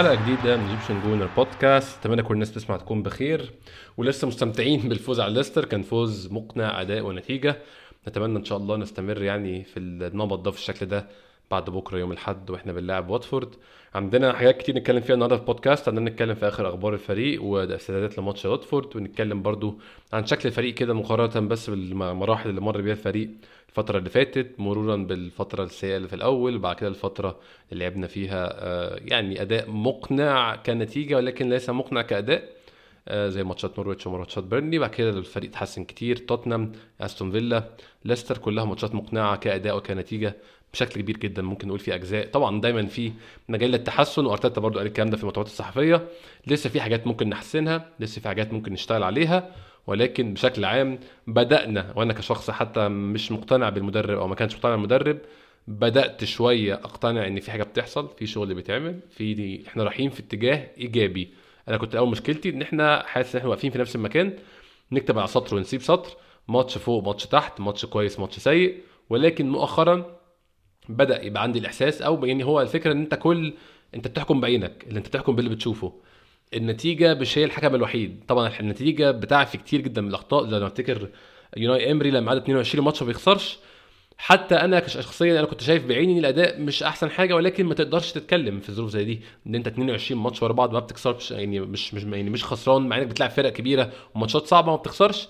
حلقة جديدة من Egyptian Gooner Podcast أتمنى كل الناس تسمع تكون بخير. ولسه مستمتعين بالفوز على ليستر. كان فوز مقنع أداء ونتيجة. نتمنى إن شاء الله نستمر يعني في النمط ده في الشكل ده بعد بكرة يوم الأحد وإحنا بنلاعب واتفورد. عندنا حاجات كتير نتكلم فيها النهارده في البودكاست. عندنا نتكلم في آخر أخبار الفريق واستعدادات لماتش واتفورد. ونتكلم برضو عن شكل الفريق كده مقارنة بس بالمراحل اللي مر بيها الفريق. الفترة اللي فاتت مرورا بالفترة السيئة اللي في الأول وبعد كده الفترة اللي لعبنا فيها آه، يعني أداء مقنع كنتيجة ولكن ليس مقنع كأداء آه، زي ماتشات نورويتش وماتشات بيرني بعد كده الفريق اتحسن كتير. توتنهام أستون فيلا ليستر كلها ماتشات مقنعة كأداء وكنتيجة. بشكل كبير جدا ممكن نقول في أجزاء. طبعا دايما في مجال للتحسن وأرتيتا برضو قال الكلام ده في المؤتمرات الصحفية. لسه في حاجات ممكن نحسنها لسه في حاجات ممكن نشتغل عليها ولكن بشكل عام بدأنا وأنا كشخص حتى مش مقتنع بالمدرب أو ما كانش مقتنع بالمدرب بدأت شوية أقتنع إن في حاجة بتحصل في شغل بيتعمل في دي إحنا رايحين في اتجاه إيجابي. أنا كنت اول مشكلتي إن إحنا حاسس إن إحنا واقفين في نفس المكان. نكتب على سطر ونسيب سطر ماتش فوق ماتش تحت ماتش كويس ماتش سيء ولكن مؤخرا بدأ يبقى عندي الإحساس أو يعني هو الفكرة إن أنت كل أنت بتحكم بعينك اللي أنت بتحكم باللي بتشوفه. النتيجة مش هي الحكم الوحيد. طبعا النتيجة بتعفي كتير جدا من الأخطاء ما افتكر يوناي إمري لما عدى 22 ماتش ما بيخسرش. حتى أنا شخصيا أنا كنت شايف بعيني الأداء مش أحسن حاجة ولكن ما تقدرش تتكلم في ظروف زي دي. إن أنت 22 ماتش ورا بعض ما بتخسرش يعني مش مش يعني مش خسران مع إنك بتلعب فرق كبيرة وماتشات صعبة ما بتخسرش.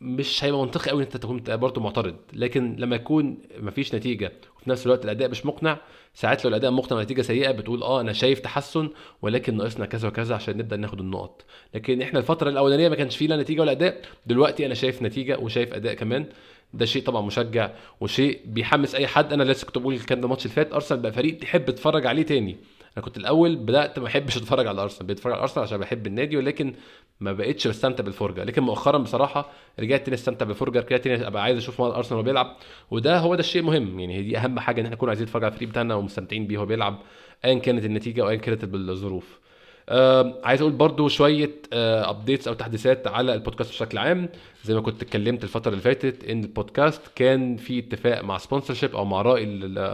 مش هيبقى منطقي قوي إن أنت تكون برضه معترض لكن لما يكون مفيش نتيجة وفي نفس الوقت الأداء مش مقنع ساعات لو الأداء مقنع ونتيجة سيئة بتقول آه أنا شايف تحسن ولكن ناقصنا كذا وكذا عشان نبدأ ناخد النقط. لكن إحنا الفترة الأولانية ما كانش فيه لا نتيجة ولا أداء دلوقتي أنا شايف نتيجة وشايف أداء كمان. ده شيء طبعا مشجع وشيء بيحمس أي حد. أنا لسه كنت بقول الكلام ده الماتش اللي فات أرسنال بقى فريق تحب تتفرج عليه تاني. أنا كنت الأول بدأت ما احبش أتفرج على ارسنال بتفرج على ارسنال عشان بحب النادي ولكن ما بقتش بستمتع بالفرجة. لكن مؤخرا بصراحة رجعت تاني أستمتع بالفرجة رجعت تاني أبقى عايز أشوف أرسنال وهو بيلعب وده هو ده الشيء المهم. يعني هي دي أهم حاجة إن إحنا نكون عايزين نتفرج على الفريق بتاعنا ومستمتعين بيه وهو بيلعب ايا كانت النتيجة أو ايا كانت الظروف. آه عايز أقول برضو شوية updates آه أو تحديثات على البودكاست بشكل عام. زي ما كنت اتكلمت الفترة اللي فاتت إن البودكاست كان في اتفاق مع sponsorship أو مع راعي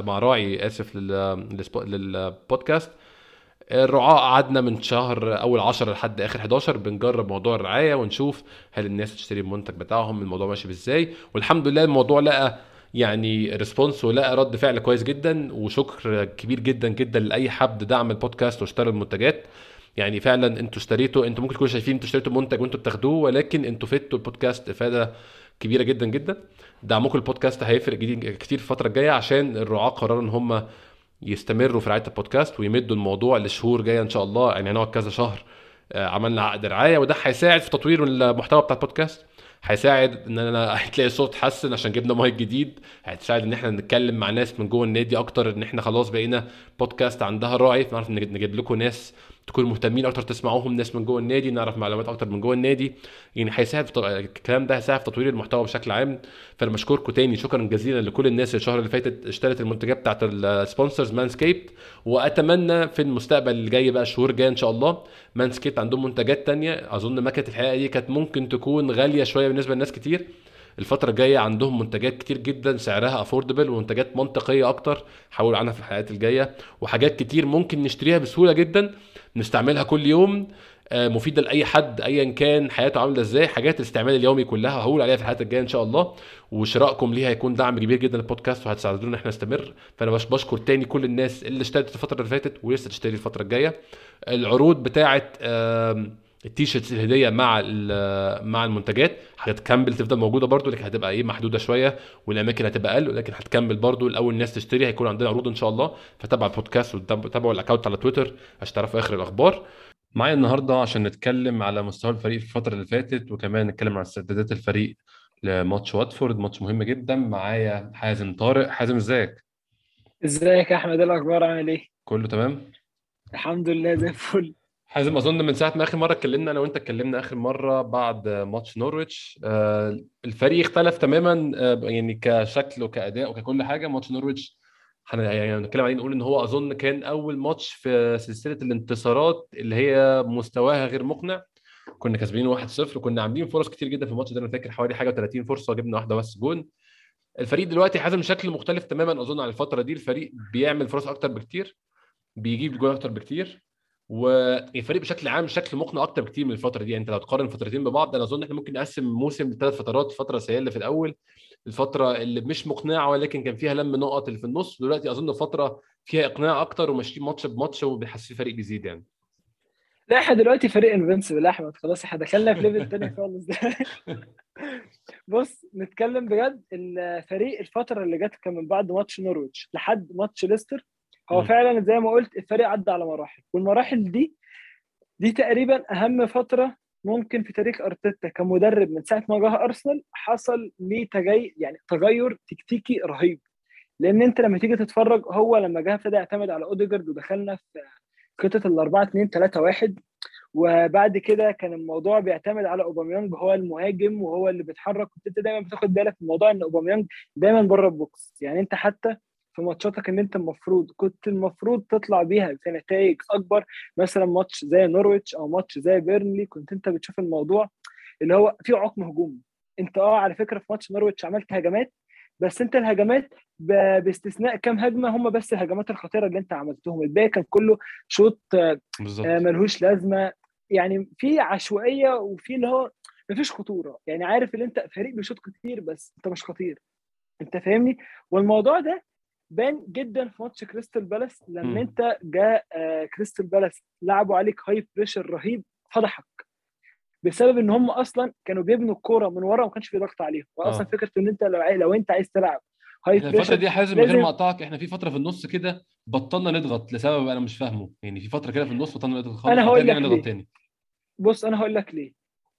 مع راعي آسف للبودكاست الرعاة قعدنا من شهر أول 10 لحد آخر 11 بنجرب موضوع الرعاية ونشوف هل الناس تشتري المنتج بتاعهم الموضوع ماشي إزاي. والحمد لله الموضوع لقى يعني response ولقى رد فعل كويس جدا. وشكر كبير جدا جدا لأي حد دعم البودكاست واشترى المنتجات. يعني فعلا أنتوا اشتريتوا أنتوا ممكن تكونوا شايفين أنتوا اشتريتوا منتج وانتوا بتاخدوه ولكن أنتوا فدتوا البودكاست إفادة كبيرة جدا جدا. دعمكم البودكاست هيفرق كتير في الفترة الجاية عشان الرعاة قرروا إن هم يستمروا في رعاية البودكاست ويمدوا الموضوع لشهور جاية إن شاء الله. يعني هنقعد كذا شهر عملنا عقد رعاية وده هيساعد في تطوير المحتوى بتاع البودكاست. هيساعد إن أنا هتلاقي الصوت اتحسن عشان جبنا مايك جديد. هتساعد إن إحنا نتكلم مع ناس من جوه النادي أكتر إن إحنا خلاص بقينا بودكاست عندها راعي نعرف نجيب لكم ناس تكونوا مهتمين أكتر تسمعوهم ناس من جوه النادي نعرف معلومات أكتر من جوه النادي. يعني هيساعد الكلام ده هيساعد في تطوير المحتوى بشكل عام. فأنا بشكركم تاني. شكرا جزيلا لكل الناس الشهر اللي فاتت اشترت المنتجات بتاعت ال sponsors Manscaped وأتمنى في المستقبل اللي جاي بقى الشهور الجاية إن شاء الله Manscaped عندهم منتجات تانية. أظن ما كانت الحقيقة دي كانت ممكن تكون غالية شوية بالنسبة لناس كتير. الفترة الجاية عندهم منتجات كتير جدا سعرها affordable ومنتجات منطقية أكتر هقول عنها في الحلقات الجاية. وحاجات كتير ممكن نشتريها بسهولة جدا نستعملها كل يوم مفيدة لأي حد أيا كان حياته عاملة إزاي. حاجات الاستعمال اليومي كلها هقول عليها في الحلقات الجاية إن شاء الله. وشرائكم ليها هيكون دعم كبير جدا للبودكاست وهتساعدونا إن إحنا نستمر. فأنا باش بشكر تاني كل الناس اللي اشترت الفترة اللي فاتت ولسه تشتري الفترة الجاية. العروض بتاعة ال T-shirts الهدية مع مع المنتجات هتكمل تفضل موجودة برده لكن هتبقى إيه محدودة شوية والأماكن هتبقى أقل ولكن هتكمل برده الأول الناس تشتري هيكون عندنا عروض إن شاء الله. فتابع البودكاست وتابعوا ال account على تويتر عشان تعرفوا آخر الأخبار. معايا النهارده عشان نتكلم على مستوى الفريق في الفترة اللي فاتت وكمان نتكلم عن استعدادات الفريق لماتش واتفورد ماتش مهم جدا. معايا حازم طارق. حازم إزيك؟ إزيك يا أحمد؟ إيه الأخبار؟ عامل إيه؟ كله تمام؟ الحمد لله زي الفل. حازم أظن من ساعة ما آخر مرة اتكلمنا أنا وأنت اتكلمنا آخر مرة بعد ماتش نورويتش الفريق اختلف تماما يعني كشكل وكأداء وككل حاجة ماتش نورويتش يعني نتكلم عليه نقول إن هو أظن كان أول ماتش في سلسلة الانتصارات اللي هي مستواها غير مقنع. كنا كاسبين 1-0 وكنا عاملين فرص كتير جدا في الماتش ده أنا فاكر حوالي حاجة 30 فرصة جبنا واحدة بس جون. الفريق دلوقتي حازم شكل مختلف تماما أظن عن الفترة دي الفريق بيعمل فرص أكتر بكتير بيجيب جول أكتر بكتير. والفريق بشكل عام شكل مقنع أكتر بكتير من الفترة دي. يعني أنت لو تقارن فترتين ببعض أنا أظن إحنا ممكن نقسم موسم لثلاث فترات. الفترة السيئه اللي في الأول الفترة اللي مش مقنعة ولكن كان فيها لم نقط اللي في النص. دلوقتي أظن فترة فيها إقناع أكتر وماشيين ماتش بماتش وبيحس الفريق بيزيد يعني. لا إحنا دلوقتي فريق invincible أحمد. خلاص إحنا دخلنا في level تاني خالص. بص نتكلم بجد. الفريق الفترة اللي جت كان من بعد ماتش نورويتش لحد ماتش ليستر هو. فعلا زي ما قلت الفريق عدى على مراحل والمراحل دي دي تقريبا أهم فترة ممكن في تاريخ أرتيتا كمدرب من ساعة ما جه أرسنال حصل ليه تغير يعني تغير تكتيكي رهيب لأن أنت لما تيجي تتفرج هو لما جه ابتدى يعتمد على أوديجارد ودخلنا في خطة ال 4 2 3 1 وبعد كده كان الموضوع بيعتمد على أوباميانج هو المهاجم وهو اللي بيتحرك وانت دايما بتاخد بالك من الموضوع إن أوباميانج دايما بره ال box يعني أنت حتى في ماتشاتك ان انت المفروض كنت المفروض تطلع بيها في نتائج أكبر مثلا ماتش زي نورويتش أو ماتش زي بيرنلي كنت انت بتشوف الموضوع اللي هو فيه عقم هجومي. انت آه على فكرة في ماتش نورويتش عملت هجمات بس انت الهجمات باستثناء كام هجمة هم بس الهجمات الخطيرة اللي انت عملتهم. الباقي كان كله شوط آه، ملهوش لازمة. يعني في عشوائية وفي اللي هو مفيش خطورة. يعني عارف ان انت فريق بيشوط كتير بس انت مش خطير. انت فاهمني؟ والموضوع ده بان جدا في ماتش كريستال بالاس لما. أنت جاء آه، كريستال بالاس لعبوا عليك high pressure رهيب فضحك بسبب إن هم أصلا كانوا بيبنوا الكورة من ورا وما كانش في ضغط عليهم واصلا آه. فكرة إن أنت لو عاي- لو أنت عايز تلعب high إحنا الفترة pressure دي حازم من غير ما اقطعك إحنا في فترة في النص كده بطلنا نضغط لسبب أنا مش فاهمه يعني في فترة كده في النص بطلنا نضغط خالص أنا هقول لك نضغط. تاني بص أنا هقول لك ليه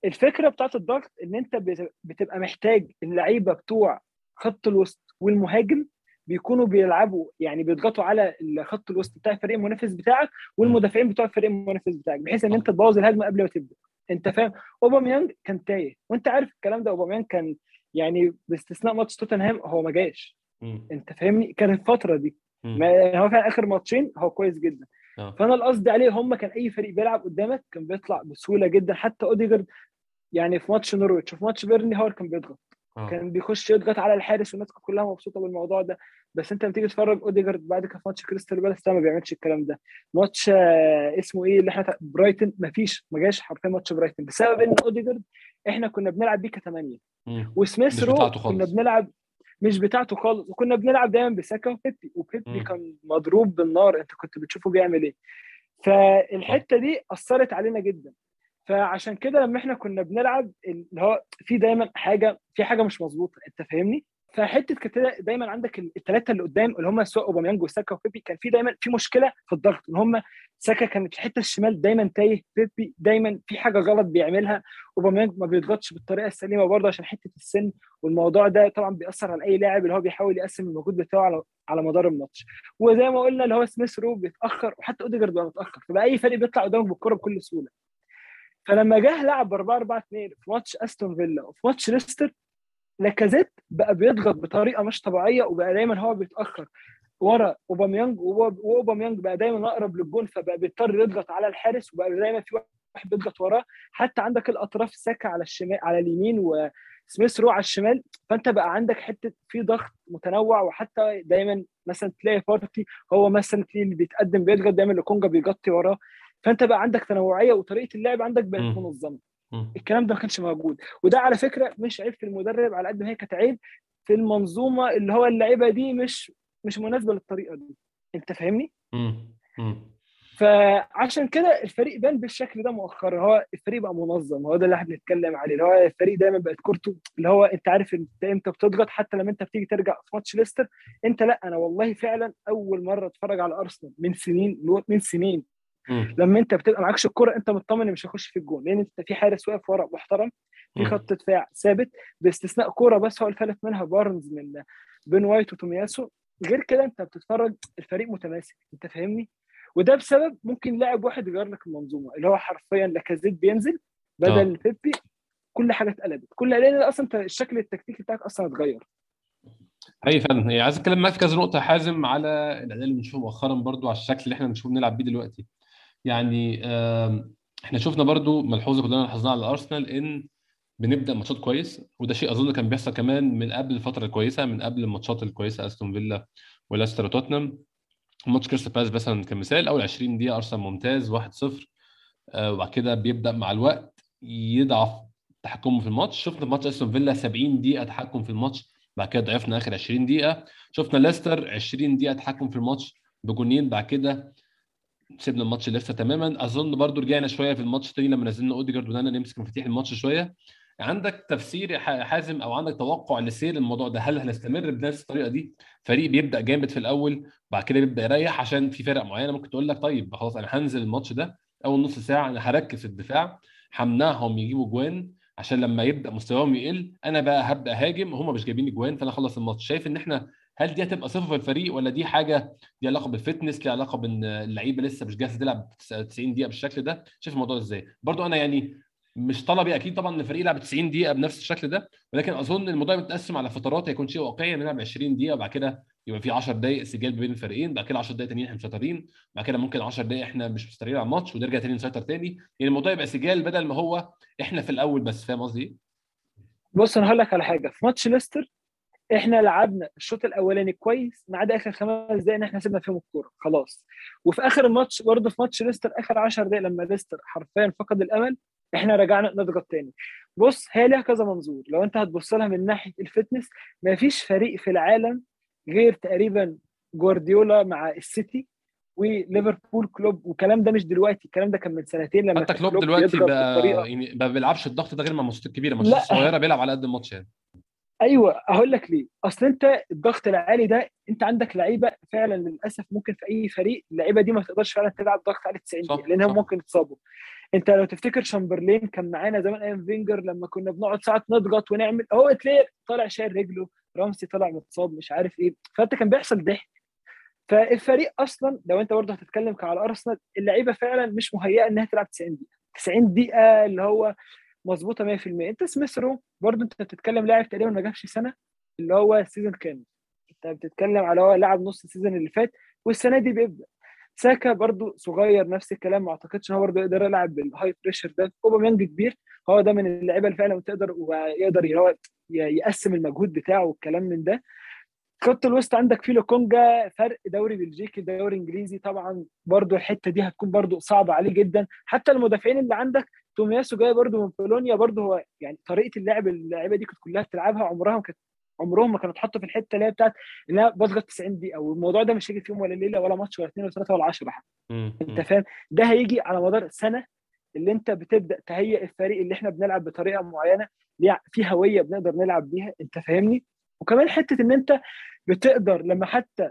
الفكرة بتاعت الضغط إن أنت بت- بتبقى محتاج اللعيبة بتوع خط الوسط والمهاجم بيكونوا بيلعبوا يعني بيضغطوا على خط الوسط بتاع الفريق المنافس بتاعك والمدافعين بتوع الفريق المنافس بتاعك بحيث إن أنت تبوظ الهجمة قبل ما تبدأ أنت فاهم أوباميانج كان تايه وأنت عارف الكلام ده أوباميانج كان يعني باستثناء ماتش توتنهام هو ما جاش. أنت فاهمني كان الفترة دي. ما هو فعلا آخر ماتشين هو كويس جدا آه. فأنا القصد عليه هم كان أي فريق بيلعب قدامك كان بيطلع بسهولة جدا حتى أوديجارد يعني في ماتش نورويتش وفي ماتش بيرنلي هو اللي كان بيضغط. كان بيخش يضغط على الحارس والناس كلها مبسوطة بالموضوع ده. بس انت بتيجي تتفرج أوديجارد بعد كده في ماتش كريستال بالاس ده ما بيعملش الكلام ده. ماتش آه، اسمه إيه اللي إحنا برايتون ما فيش ما جاش حرفيا ماتش برايتون بسبب ان أوديجارد إحنا كنا بنلعب بيه كثمانيه. وسميث رو كنا. بنلعب مش بتاعته خالص. وكنا بنلعب دايما بساكا وبيبي وبيبي. كان مضروب بالنار. انت كنت بتشوفه بيعمل إيه. فالحتة دي أثرت علينا جدا. فعشان كده لما إحنا كنا بنلعب اللي هو في دايما حاجة في حاجة مش مظبوطة انت فاهمني؟ فحتة كده دايما عندك الثلاثه اللي قدام اللي هم سواء أوباميانج وساكا وبيبي كان في دايما في مشكلة في الضغط إن هم ساكا كانت الحته الشمال دايما تايه بيبي دايما في حاجة غلط بيعملها أوباميانج ما بيضغطش بالطريقة السليمة برضه عشان حتة السن والموضوع ده طبعا بيأثر على أي لاعب اللي هو بيحاول يقسم المجهود بتاعه على على مدار الماتش. وزي ما قلنا اللي هو سميث رو بيتأخر وحتى أوديجارد بقى متأخر فبقى أي فريق بيطلع قدامك بالكرة بكل سهولة. فلما جه لعب ب 4 4 2 في ماتش أستون فيلا وفي ماتش ليستر لاكازيت بقى بيضغط بطريقة مش طبيعية وبقى دايما هو بيتأخر ورا أوباميانج وأوباميانج بقى دايما أقرب للجون فبقى بيضطر يضغط على الحارس وبقى دايما في واحد بيضغط وراه. حتى عندك الأطراف ساكا على الشمال على اليمين وسميث رو على الشمال فأنت بقى عندك حتة في ضغط متنوع وحتى دايما مثلا تلاقي بارتي هو مثلا اللي بيتقدم بيضغط دايما لكونجا بيغطي وراه. فانت بقى عندك تنوعية وطريقة اللعب عندك بقت. منظمة. الكلام ده ما كانش موجود. وده على فكرة مش عيب في المدرب على قد ما هي كانت عيب في المنظومة اللي هو اللعيبة دي مش مش مناسبة للطريقة دي. انت فاهمني. فعشان كده الفريق بان بالشكل ده مؤخرا. هو الفريق بقى منظم. هو ده اللي إحنا بنتكلم عليه. اللي هو الفريق دايما بقت كورته. اللي هو انت عارف انت إمتى بتضغط. حتى لما انت بتيجي ترجع في ماتش ليستر انت لا أنا والله فعلا أول مرة أتفرج على أرسنال من سنين من سنين. مم. لما انت بتبقى معكش الكرة انت مطمن إن مش هيخش في الجون لأن انت في حارس واقف ورا محترم في. خط دفاع ثابت باستثناء كورة بس هو اللي فلت منها بارنز من بين وايت وتومياسو غير كده انت بتتفرج الفريق متماسك انت فاهمني وده بسبب ممكن لاعب واحد يغير لك المنظومة اللي هو حرفيا لاكازيت بينزل بدل آه. بيبي كل حاجة اتقلبت كل لأن أصلا انت الشكل التكتيكي بتاعك أصلا اتغير اي فعلا هي عايز أتكلم معاك في كذا نقطة حازم على الاداء اللي بنشوفه مؤخرا برضو على الشكل اللي إحنا بنشوفه بنلعب بيه دلوقتي يعني إحنا شفنا برضو ملحوظة كلنا لاحظناها على ارسنال إن بنبدأ ماتشات كويس وده شيء أظن كان بيحصل كمان من قبل الفترة الكويسة من قبل الماتشات الكويسة أستون فيلا وليستر وتوتنهام. ماتش كريستال بالاس مثلا كمثال أول 20 دقيقة أرسنال ممتاز 1-0 آه، وبعد كده بيبدأ مع الوقت يضعف تحكمه في الماتش. شفنا ماتش أستون فيلا 70 دقيقة تحكم في الماتش بعد كده ضعفنا آخر 20 دقيقة. شفنا ليستر 20 دقيقة تحكم في الماتش بجونين بعد كده سيبنا الماتش لستر تماما. أظن برضو رجعنا شوية في الماتش الثاني لما نزلنا أوديجارد وبدأنا نمسك مفاتيح الماتش شوية. عندك تفسير حازم أو عندك توقع لسير الموضوع ده؟ هل هنستمر بنفس الطريقة دي؟ فريق بيبدأ جامد في الأول بعد كده بيبدأ يريح عشان في فرق معينة. ممكن تقول لك طيب خلاص أنا هنزل الماتش ده أول نص ساعة أنا هركز في الدفاع همنعهم يجيبوا جوان عشان لما يبدأ مستواهم يقل أنا بقى هبدأ هاجم هم مش جايبين جوان فأنا اخلص الماتش. شايف إن إحنا هل دي هتبقى صفه في الفريق ولا دي حاجة ليها علاقة بالفتنس ليها علاقة بإن اللعيبة لسه مش جاهزة تلعب 90 دقيقة بالشكل ده؟ شايف الموضوع إزاي؟ برضو أنا يعني مش طلبي أكيد طبعا إن الفريق يلعب 90 دقيقة بنفس الشكل ده ولكن أظن الموضوع متقسم على فترات هيكون شيء واقعي نلعب 20 دقيقة وبعد كده يبقى في 10 دقائق سجال بين الفريقين بعد كده 10 دقائق تانيين إحنا مسيطرين بعد كده ممكن 10 دقائق إحنا مش مسيطرين على الماتش ونرجع تاني نسيطر تاني. يعني الموضوع يبقى سجال بدل ما هو إحنا في الأول بس فاهم قصدي إيه؟ بص أنا هقول لك على حاجة. في ماتش ليستر إحنا لعبنا الشوط الاولاني كويس ما عدا آخر خمس دقائق إحنا سيبنا فيهم الكورة خلاص. وفي آخر الماتش برضه في ماتش ليستر آخر 10 دقائق لما ليستر حرفيا فقد الأمل إحنا رجعنا نضغط تاني. بص هي ليها كذا منظور. لو أنت هتبص لها من ناحية ال fitness ما فيش فريق في العالم غير تقريبا جوارديولا مع السيتي وليفربول كلوب والكلام ده مش دلوقتي الكلام ده كان من سنتين لما حتى كلوب دلوقتي بقى يعني ما بيلعبش الضغط ده غير مع الماتشات الكبيره الماتشات الصغيره بيلعب على قد الماتش يعني أيوه هقول لك ليه. أصل أنت الضغط العالي ده أنت عندك لعيبة فعلا للأسف ممكن في أي فريق اللعيبة دي ما تقدرش فعلا تلعب ضغط عالي 90 دقيقة لأنهم ممكن يتصابوا. أنت لو تفتكر شامبرلين كان معانا زمان أيام فينجر لما كنا بنقعد ساعات نضغط ونعمل هو تلاقي طالع شايل رجله رامسي طلع متصاب مش عارف إيه. فأنت كان بيحصل ضحك فالفريق أصلا لو أنت برضه هتتكلم على أرسنال اللعيبة فعلا مش مهيئة إنها تلعب 90 دقيقة. 90 دقيقة اللي هو مظبوطة 100% انت سميث رو برضه انت بتتكلم لاعب تقريبا ما جابش سنة اللي هو ال season كامل انت بتتكلم على هو لاعب نص ال season اللي فات والسنة دي بيبدأ. ساكا برضو صغير نفس الكلام ما اعتقدش ان هو برضو يقدر يلعب بال high pressure ده. اوباميانج كبير هو ده من اللعيبة اللي فعلا تقدر ويقدر يقسم المجهود بتاعه والكلام من ده. خط الوسط عندك فيلو كونجا فرق دوري بلجيكي دوري انجليزي طبعا برضو الحتة دي هتكون برضو صعبة عليه جدا. حتى المدافعين اللي عندك تومياسو جاي برضو من بولونيا برضو هو يعني طريقة اللعب اللعيبة دي كانت كلها بتلعبها عمرها ما كانت عمرهم ما كانوا اتحطوا في الحتة اللي هي بتاعت انها بضغط 90 دقيقة. والموضوع ده مش هيجي في يوم ولا ليلة ولا ماتش ولا اثنين ولا ثلاثة ولا 10 حتى. انت فاهم؟ ده هيجي على مدار سنه اللي انت بتبدأ تهيئ الفريق اللي إحنا بنلعب بطريقة معينة في هوية بنقدر نلعب بيها انت فاهمني؟ وكمان حتة إن أنت بتقدر لما حتى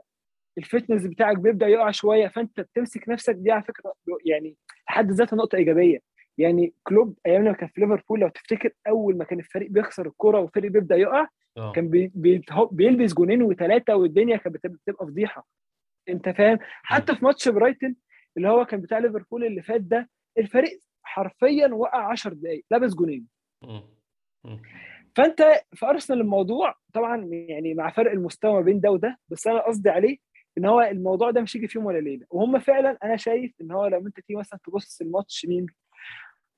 ال fitness بتاعك بيبدأ يقع شوية فأنت بتمسك نفسك دي على فكرة يعني لحد ذاتها نقطة إيجابية. يعني كلوب أيام لما كان في ليفربول لو تفتكر أول ما كان الفريق بيخسر الكورة والفريق بيبدأ يقع أوه. كان بي بيلبس جونين وثلاثه والدنيا كانت بتبقى فضيحة. أنت فاهم؟ حتى في ماتش برايتن اللي هو كان بتاع ليفربول اللي فات ده الفريق حرفيا وقع 10 دقائق لابس جونين. فأنت في أرسنال الموضوع طبعا يعني مع فرق المستوى ما بين ده وده بس أنا قصدي عليه إن هو الموضوع ده مش هيجي في يوم ولا ليلة. وهم فعلا أنا شايف إن هو لو أنت تيجي مثلا تبص الماتش مين؟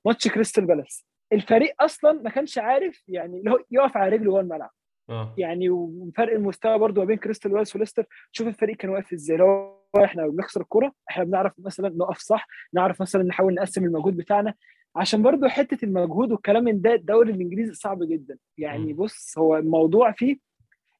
ماتش كريستال بالاس. الفريق أصلا ما كانش عارف يعني اللي هو يقف على رجله جوه الملعب. آه. يعني وفرق المستوى برضو ما بين كريستال بالاس وليستر. شوف الفريق كان واقف إزاي. هو إحنا بنخسر الكورة إحنا بنعرف مثلا نقف صح نعرف مثلا نحاول نقسم المجهود بتاعنا. عشان برضو حتة المجهود والكلام من ده الدوري الإنجليزي صعب جدا. يعني بص هو الموضوع فيه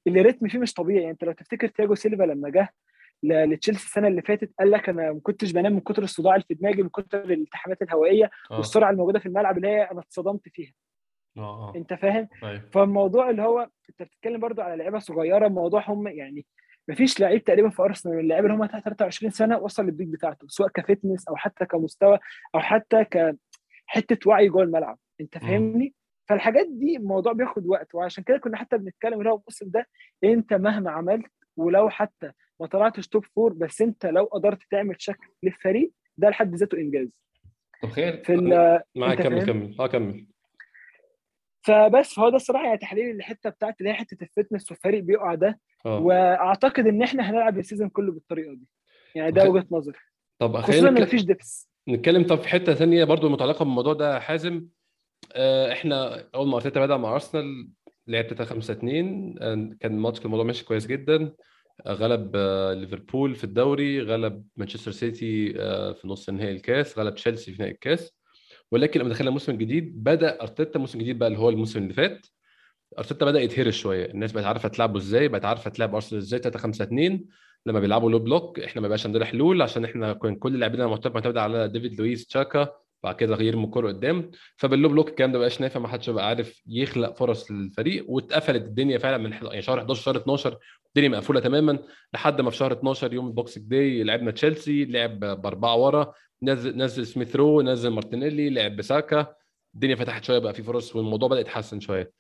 ال rhythm فيه مش طبيعي. يعني أنت لو تفتكر تياجو سيلفا لما جه لتشيلسي السنة اللي فاتت قال لك أنا ما كنتش بنام من كتر الصداع اللي في دماغي من كتر الالتحامات الهوائية أوه. والسرعة الموجودة في الملعب اللي هي أنا اتصدمت فيها أوه. أنت فاهم أيوه. فالموضوع اللي هو أنت بتتكلم برضو على لعيبة صغيرة الموضوع هم يعني ما فيش لعيب تقريبا في أرسنال من اللعيبة اللي هم تحت 23 سنة وصل لل peak بتاعته سواء ك fitness أو حتى كمستوى أو حتى كحتة وعي جوه الملعب أنت فاهمني فالحاجات دي الموضوع بياخد وقت وعشان كده كنا حتى بنتكلم اللي هو الموسم ده أنت مهما عملت ولو حتى ما طلعتش top four بس انت لو قدرت تعمل شكل للفريق ده لحد ذاته إنجاز. طب خير. في معاك كمل كمل. آه كمل. فبس فهو ده الصراحة يعني تحليل الحتة بتاعت اللي هي حتة ال fitness والفريق بيقع ده. أوه. وأعتقد إن إحنا هنلعب ال season كله بالطريقة دي. يعني ده وجهة نظري. طب خصوصا إن مفيش depth نتكلم طب في حتة ثانية برضو متعلقة بالموضوع ده حازم. آه، إحنا أول ما أرتيتا بدأ مع أرسنال لعب 3 5 2 كان الماتش كان الموضوع ماشي كويس جدا. آه، غلب آه، ليفربول في الدوري غلب مانشستر سيتي آه، في نص نهائي الكاس غلب تشيلسي في نهائي الكاس. ولكن لما دخلنا الموسم الجديد بدأ أرتيتا الموسم الجديد بقى اللي هو الموسم اللي فات. أرتيتا بدأ يتهرش شوية. الناس بقت عارفة تلعبه إزاي بقت عارفة تلعب أرسنال إزاي. 3 5 2 لما بيلعبوا low block إحنا ما بقاش عندنا حلول عشان إحنا كان كل لاعبينا معتمد معتمد على ديفيد لويس تشاكا بعد كده يرموا الكورة قدام. فبال low block الكلام ده بقاش نافع ما حدش بقى عارف يخلق فرص للفريق واتقفلت الدنيا فعلا من يعني شهر 11 شهر 12 الدنيا مقفولة تماما لحد ما في شهر 12 يوم ال Boxing Day لعبنا تشيلسي لعب بأربعة ورا نزل نزل سميث رو نزل مارتينيلي لعب بساكا الدنيا فتحت شوية بقى في فرص والموضوع بدأ يتحسن شوية.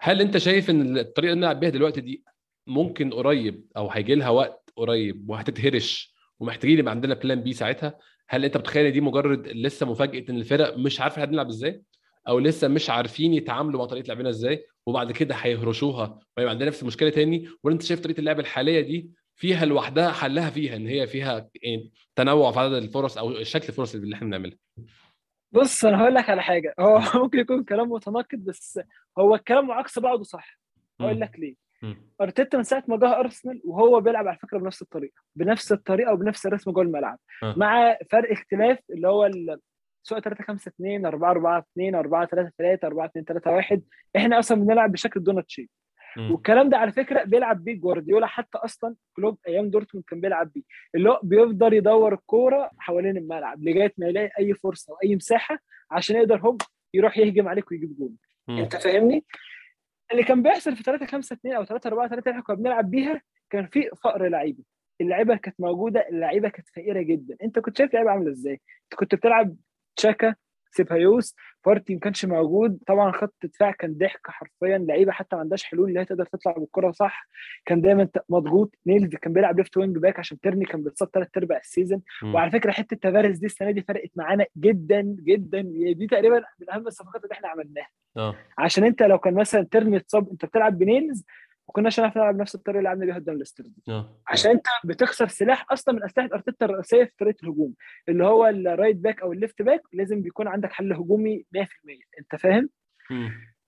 هل أنت شايف إن الطريقة اللي نلعب بيها دلوقتي دي ممكن قريب أو هيجي لها وقت قريب وهتتهرش ومحتاجين يبقى عندنا plan B ساعتها؟ هل انت متخيل دي مجرد لسه مفاجأة إن الفرق مش عارفة هنلعب إزاي؟ أو لسه مش عارفين يتعاملوا مع طريقة لعبنا إزاي؟ وبعد كده هيهرشوها ويبقى عندنا نفس المشكلة تاني. ولا انت شايف طريقة اللعب الحالية دي فيها لوحدها حلها فيها إن هي فيها يعني تنوع في عدد الفرص أو شكل الفرص اللي إحنا بنعملها. بص أنا هقول لك على حاجة. هو ممكن يكون كلام متناقض بس هو الكلام عكس بعضه صح. هقول لك ليه. أرتيتا من ساعة ما جه أرسنال وهو بيلعب على فكرة بنفس الطريقة بنفس الطريقة وبنفس الرسم جوه الملعب. آه. مع فرق اختلاف اللي هو سواء 3 5 2 4 4 2 4 3 3 4 2 3 1 إحنا أصلا بنلعب بشكل مم. والكلام ده على فكرة بيلعب بيه جوارديولا حتى أصلا كلوب أيام دورتموند كان بيلعب بيه. اللي هو بيفضل يدور الكورة حوالين الملعب لغاية ما يلاقي أي فرصة أو أي مساحة عشان يقدر هوب يروح يهجم عليك ويجيب جول. أنت فاهمني؟ اللي كان بيحصل في 3 5 2 أو 3 4 3 اللي إحنا كنا بنلعب بيها كان في فقر لعيبة. اللعيبة كانت موجودة اللعيبة كانت فقيرة جدا. أنت كنت شايف لعيبه عاملة إزاي؟ أنت كنت بتلعب تشاكا سيبايوس بارتي ما كانش موجود. طبعا خط الدفاع كان ضحك حرفيا. لعيبة حتى ما عندهاش حلول اللي هي تقدر تطلع بالكرة صح. كان دايما مضغوط. نيلز كان بيلعب left wing back عشان تيرني كان بيتصاب ثلاث أرباع ال season. وعلى فكرة حتة تفاريس دي السنة دي فرقت معانا جدا جدا. دي تقريبا من أهم الصفقات اللي إحنا عملناها. آه. عشان أنت لو كان مثلا تيرني اتصاب أنت بتلعب بنيلز ما كناش هنعرف نلعب نفس الطريقة اللي لعبنا بيها قدام ليستر آه. عشان انت بتخسر سلاح أصلا من أسلحة أرتيتا الرئيسيه في طريقة الهجوم اللي هو ال right back أو ال left back لازم بيكون عندك حل هجومي 100% انت فاهم.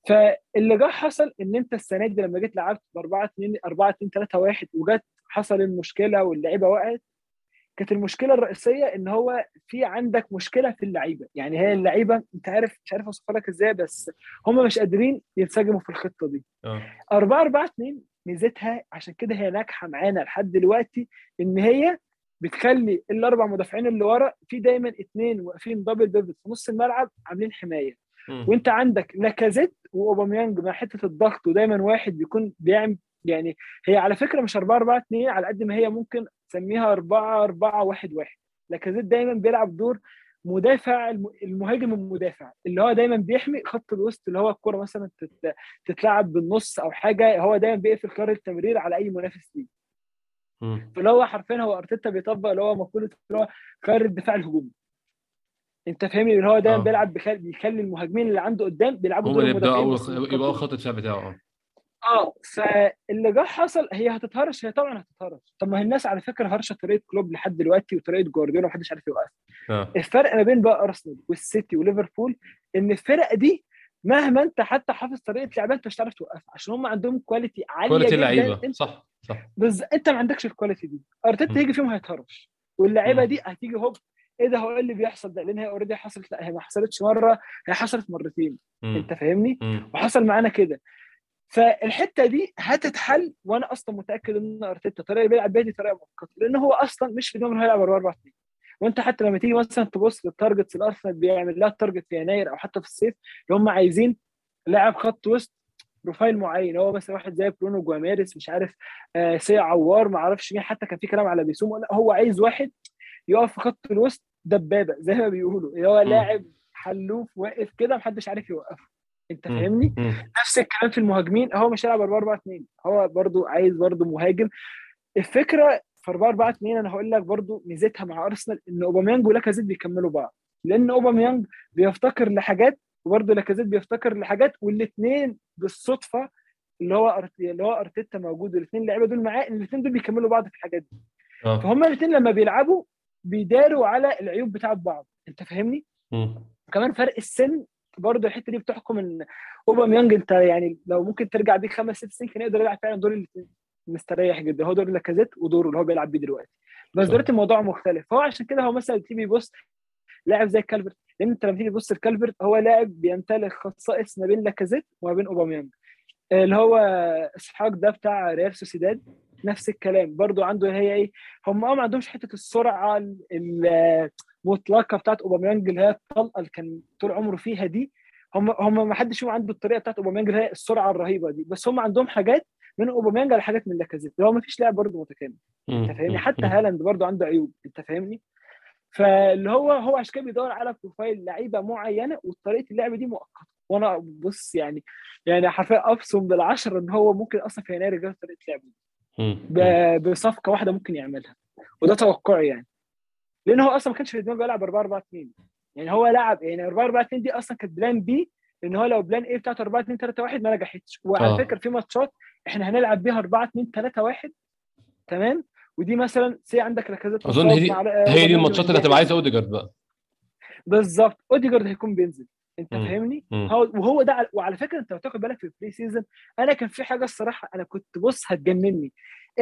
فاللي جه حصل إن أنت السنة دي لما جيت لعبت ب 4 2 4 2 3 1 وجت حصل المشكلة واللعيبة وقعت كانت المشكلة الرئيسية إن هو في عندك مشكلة في اللعيبة. يعني هي اللعيبة أنت عارف مش عارف أوصفها لك إزاي بس هم مش قادرين ينسجموا في الخطة دي. آه. 4 4 2 ميزتها عشان كده هي ناجحة معانا لحد دلوقتي إن هي بتخلي الأربع مدافعين اللي ورا في دايما اثنين واقفين دبل بيفت في نص الملعب عاملين حماية. مم. وأنت عندك لاكازيت وأوباميانج مع حتة الضغط ودايما واحد بيكون بيعمل يعني هي على فكرة مش 4 4 2 على قد ما هي ممكن تسميها 4 4 1 1 لاكازيت دايما بيلعب دور مدافع الم- المهاجم المدافع اللي هو دايما بيحمي خط الوسط اللي هو الكوره مثلا تت- تتلعب بالنص أو حاجة هو دايما بيقفل خيار التمرير على أي منافس ليه. فاللي هو حرفيا هو أرتيتا بيطبق اللي هو مقولة اللي هو خيار الدفاع الهجومي أنت فاهمني اللي هو دايما آه. بيلعب بيخلي, المهاجمين اللي عنده قدام بيلعبوا دور المدافعين يبقى الوسط. خط الدفاع بتاعه آه فاللي جه حصل هي هتتهرش هي طبعا هتتهرش. طب ما هي الناس على فكرة هرشه طريقه كلوب لحد دلوقتي وطريقه جوارديولا محدش عارف يوقف آه. الفرق ما بين بقى أرسنال والسيتي وليفربول إن الفرق دي مهما أنت حتى حافظ طريقة لعبها أنت مش هتعرف توقفها. عشان هم عندهم quality عالية quality لعيبة. صح صح. بز... أنت ما عندكش ال quality دي. أرتيتا. هيجي فيهم هيتهرش. واللعيبة. دي هتيجي هوب إيه ده هو إيه اللي بيحصل ده؟ لأن هي already حصلت لا هي ما حصلتش مرة هي حصلت مرتين. مم. أنت فاهمني؟ مم. وحصل معانا كده. فالحتة دي هتتحل وأنا أصلا متأكد إن ارتيتا الطريقة اللي بيلعب بيها دي طريقة مؤقته لأن هو أصلا مش في دماغه إنه هيلعب 4 4 2 وأنت حتى لما تيجي مثلا تبص لل targets اللي أرسنال بيعمل لها ال target في يناير أو حتى في الصيف اللي هم عايزين لاعب خط وسط profile معين. هو مثلا واحد زي برونو جيماريش مش عارف آه سي عوار ما أعرفش مين حتى كان في كلام على بيسوم لا هو عايز واحد يقف في خط الوسط دبابة زي ما بيقولوا. اللي هو. لاعب حلوف واقف كده محدش عارف يوقفه. انت. فاهمني؟ نفس الكلام في المهاجمين هو مش هيلعب 4 4 2 هو برضو عايز برضو مهاجم الفكرة في 4 4 2 أنا هقول لك برضو ميزتها مع أرسنال إن أوباميانج ولاكازيت بيكملوا بعض لأن أوباميانج بيفتقر لحاجات وبرضه لاكازيت بيفتقر لحاجات والاثنين بالصدفة اللي هو أرت- اللي هو أرتيتا موجود والاثنين اللعيبة دول معاه الاثنين دول بيكملوا بعض في الحاجات دي آه فهم الاثنين لما بيلعبوا بيداروا على العيوب بتاعت بعض أنت فاهمني؟ مم. كمان فرق السن برضه الحتة دي بتحكم إن أوباميانج أنت يعني لو ممكن ترجع بيه خمس ست سنين كان يقدر يلعب فعلا دور الاثنين مستريح جدا. هو دور لاكازيت ودوره اللي هو بيلعب بيه دلوقتي. بس. دلوقتي الموضوع مختلف. فهو عشان كده هو مثلا تيجي يبص لاعب زي كالفرت. لأن أنت لما تيجي تبص لكالفرت هو لاعب بيمتلك خصائص ما بين لاكازيت وما بين أوباميانج. اللي هو إسحاق ده بتاع ريال سوسيداد نفس الكلام. برضو عنده هي إيه هم آه ما عندهمش حتة السرعة المطلقه بتاعت أوباميانج اللي هي الطلقة اللي كان طول عمره فيها دي هم هم ما حدش فيهم عنده الطريقة بتاعت أوباميانج اللي هي السرعة الرهيبة دي. بس هم عندهم حاجات من أوباميانج على حاجات من لاكازيت. اللي هو ما فيش لاعب برضه متكامل. أنت فاهمني؟ حتى هالاند برضه عنده عيوب. أنت فاهمني؟ فاللي هو هو عشان كده بيدور على profile لعيبة معينة وطريقة اللعب دي مؤقتة. وأنا بص يعني يعني حرفيا أبصم بالعشرة إن هو ممكن أصلا في يناير يغير طريقة لعبه. بصفقة واحدة ممكن يعملها. وده توقعي يعني. لأن هو أصلا ما كانش في دماغه يلعب 4 4 2 يعني هو لعب يعني 4 4 2 دي أصلا كانت plan B لأن هو لو plan A بتاعته 4 2 3 1 ما نجحتش. وعلى آه. فكرة في ماتشات إحنا هنلعب بيها 4 2 3 1 تمام؟ ودي مثلا سي عندك ركزات أظن هي دي هي دي الماتشات اللي هتبقى عايزة أوديجارد بقى. بالظبط. أوديجارد هيكون بينزل. أنت مم. فاهمني؟ وهو ده على- وعلى فكرة أنت لو تاخد بالك في ال pre-season أنا كان في حاجة الصراحة أنا كنت بص هتجنني.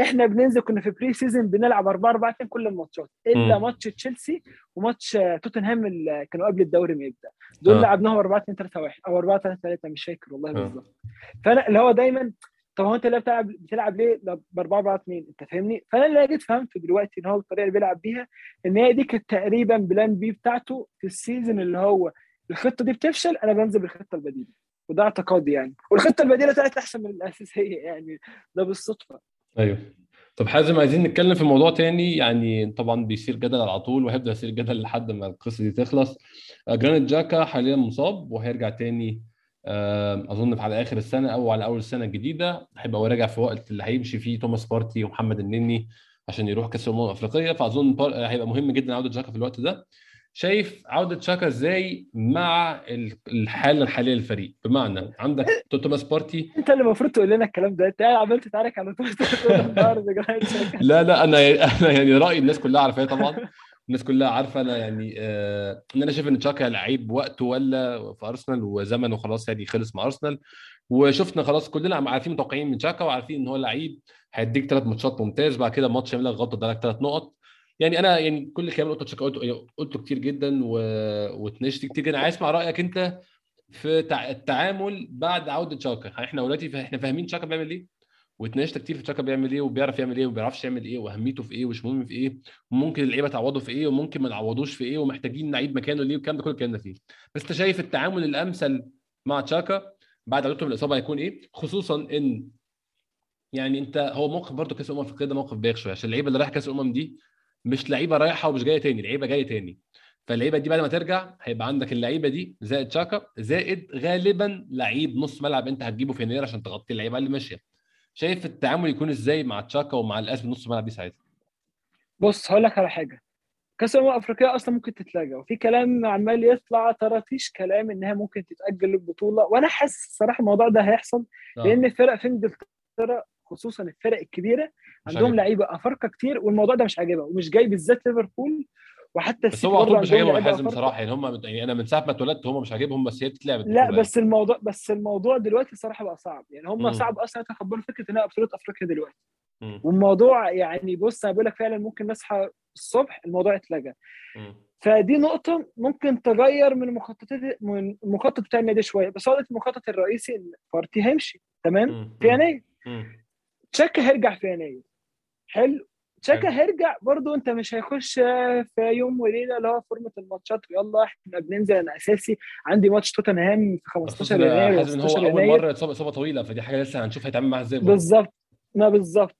إحنا بننزل كنا في pre-season بنلعب 4 4 2 كل الماتشات إلا مم. ماتش تشيلسي وماتش توتنهام اللي كانوا قبل الدوري ما يبدأ. دول آه. لعبناهم 4 2 3 1 أو 4 3 3 مش فاكر والله آه. بالظبط. فأنا اللي هو دايما طب هو أنت اللي بتلعب بتلعب ليه؟ ب 4 4 2 أنت فاهمني؟ فأنا اللي جيت فهمت دلوقتي إن هو الطريقة اللي بيلعب بيها إن هي دي كانت تقريبا plan B بتاعته في ال season اللي هو الخطة دي بتفشل أنا بنزل بالخطة البديلة. وده اعتقادي يعني. والخطة البديلة طلعت أحسن من الأساسية يعني ده بالصدفة. أيوه. طب حازم عايزين نتكلم في موضوع تاني يعني طبعا بيثير جدل على طول وهيبدأ يثير جدل لحد ما القصة دي تخلص. آه، جرانيت تشاكا حاليا مصاب وهيرجع تاني آه، أظن على آخر السنة أو على أول السنة الجديدة. هيبقى هو راجع في وقت اللي هيمشي فيه توماس بارتي ومحمد النني عشان يروح كأس الأمم الأفريقية. فأظن هيبقى مهم جدا عوده جاكا في الوقت ده. شايف عودة شاكا إزاي مع ال- الحالة الحالية للفريق؟ بمعنى عندك توماس بارتي. أنت اللي المفروض تقول لنا الكلام ده. انت قاعد عمال تتعارك على تويتر. لا لا أنا أنا يعني رأيي الناس كلها عارفاه طبعا. الناس كلها عارفة. أنا يعني آه ان أنا شايف إن تشاكا لعيب وقته ولا في أرسنال وزمنه خلاص يعني خلص مع أرسنال. وشفنا خلاص كلنا عارفين متوقعين من تشاكا وعارفين إن هو لعيب هيديك ثلاث ماتشات ممتاز. بعد كده ماتش يعمل لك غلطة ادالك ثلاث نقط. يعني أنا يعني كل الكلام اللي قلته قلته قلته كتير جدا و... واتناقشت كتير جدا. عايز أسمع رأيك أنت في تع... التعامل بعد عودة تشاكا إحنا دلوقتي إحنا فاهمين تشاكا بيعمل إيه؟ واتناقشت كتير في تشاكا بيعمل إيه؟ وبيعرف يعمل إيه؟ وما بيعرفش يعمل إيه؟ وأهميته في إيه؟ ومش مهم في إيه؟ وممكن اللعيبة تعوضه في إيه؟ وممكن ما نعوضوش في إيه؟ ومحتاجين نعيد مكانه ليه؟ والكلام ده كله اتكلمنا فيه. بس أنت شايف التعامل الأمثل مع تشاكا بعد عودته من الاصابه هيكون إيه؟ خصوصا إن يعني انت هو موقف برضه كأس الأمم الأفريقية ده موقف بايخ شوية. عشان اللعيبة اللي رايحة كأس الأمم دي مش لعيبة رايحة ومش جاية تاني لعيبة جاية تاني. فاللعيبة دي بعد ما ترجع هيبقى عندك اللعيبة دي زائد شاكا زائد غالبا لعيب نص ملعب أنت هتجيبه في يناير عشان تغطي اللعيبة اللي ماشية. شايف التعامل يكون إزاي مع تشاكا ومع الأسم نص الملعب دي ساعتها؟ بص هقول لك على حاجة. كأس الأمم الأفريقية أصلا ممكن تتلغى وفي كلام عمال يطلع طرافيش كلام انها ممكن تتأجل البطوله وأنا حاسس الصراحه الموضوع ده هيحصل لأن الفرق في إنجلترا خصوصا الفرق الكبيرة عندهم. لعيبة أفارقة كتير والموضوع ده مش عاجبها ومش جاي بالذات ليفربول وحتى بس هو على طول مش عاجبهم حازم. بصراحه يعني هم يعني أنا من ساعة ما اتولدت هم مش عاجبهم بس هي بتتلعب لا بس الموضوع بس الموضوع دلوقتي صراحة بقى صعب يعني هم مم. صعب أصلا يتقبلوا فكرة إنها بطولة أفريقيا دلوقتي مم. والموضوع يعني بص أنا بقول لك فعلا ممكن نصحى الصبح الموضوع يتلغى مم. فدي نقطة ممكن تغير من مخططات من المخطط بتاع النادي شوية بس هو المخطط الرئيسي إن بارتي هيمشي تمام. في يناير. تشاكا هيرجع في يناير حلو. تشاكا. هيرجع برضو انت مش هيخش في يوم وليلة اللي هو فورمه الماتشات. ويلا إحنا بننزل أنا أساسي عندي ماتش توتنهام في 15 خصوصا يناير إن هو 16 أول يناير. مرة اتصاب إصابة طويلة فدي حاجة لسه هنشوف هيتعامل معاها إزاي. بالظبط. ما بالظبط.